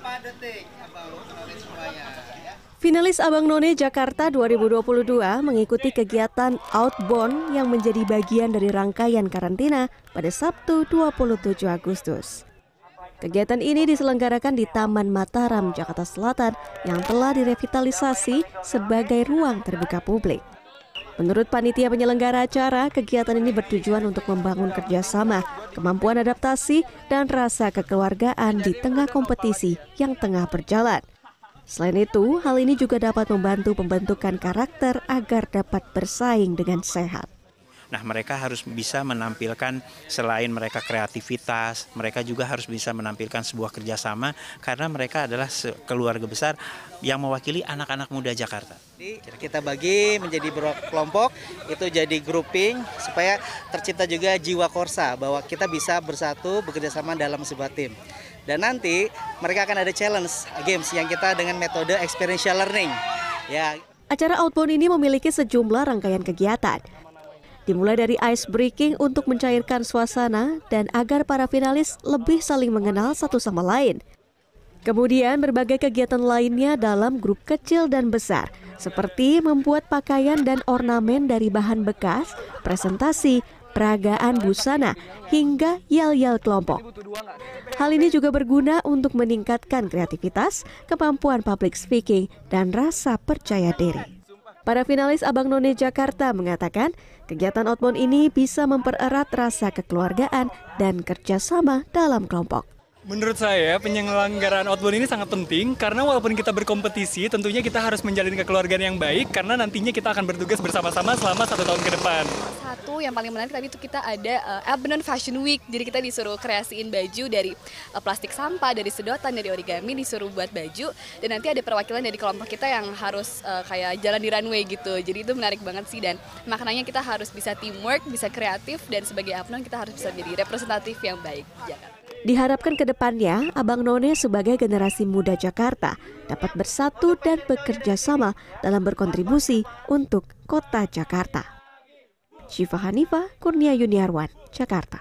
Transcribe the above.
4 detik. Abang semuanya. Ya. Finalis Abang None Jakarta 2022 mengikuti kegiatan outbound yang menjadi bagian dari rangkaian karantina pada Sabtu 27 Agustus. Kegiatan ini diselenggarakan di Taman Mataram, Jakarta Selatan yang telah direvitalisasi sebagai ruang terbuka publik. Menurut panitia penyelenggara acara, kegiatan ini bertujuan untuk membangun kerjasama, kemampuan adaptasi, dan rasa kekeluargaan di tengah kompetisi yang tengah berjalan. Selain itu, hal ini juga dapat membantu pembentukan karakter agar dapat bersaing dengan sehat. Nah, mereka harus bisa menampilkan selain mereka kreativitas, mereka juga harus bisa menampilkan sebuah kerjasama karena mereka adalah keluarga besar yang mewakili anak-anak muda Jakarta. Kita bagi menjadi kelompok, itu jadi grouping supaya tercipta juga jiwa korsa bahwa kita bisa bersatu bekerja sama dalam sebuah tim. Dan nanti mereka akan ada challenge games yang kita dengan metode experiential learning. Ya. Acara Outbound ini memiliki sejumlah rangkaian kegiatan. Dimulai dari ice breaking untuk mencairkan suasana dan agar para finalis lebih saling mengenal satu sama lain. Kemudian berbagai kegiatan lainnya dalam grup kecil dan besar, seperti membuat pakaian dan ornamen dari bahan bekas, presentasi, peragaan busana, hingga yel-yel kelompok. Hal ini juga berguna untuk meningkatkan kreativitas, kemampuan public speaking, dan rasa percaya diri. Para finalis Abang None Jakarta mengatakan kegiatan outbound ini bisa mempererat rasa kekeluargaan dan kerjasama dalam kelompok. Menurut saya penyelenggaraan outbound ini sangat penting karena walaupun kita berkompetisi tentunya kita harus menjalin kekeluargaan yang baik karena nantinya kita akan bertugas bersama-sama selama satu tahun ke depan. Satu yang paling menarik tadi itu kita ada uh, Abnon Fashion Week. Jadi kita disuruh kreasiin baju dari uh, plastik sampah, dari sedotan, dari origami disuruh buat baju. Dan nanti ada perwakilan dari kelompok kita yang harus uh, kayak jalan di runway gitu. Jadi itu menarik banget sih. Dan maknanya kita harus bisa teamwork, bisa kreatif. Dan sebagai Abnon kita harus bisa jadi representatif yang baik. Jakarta. Diharapkan ke depannya, Abang None sebagai generasi muda Jakarta dapat bersatu dan bekerja sama dalam berkontribusi untuk kota Jakarta. Syifa Hanifah, Kurnia Yuniarwan, Jakarta.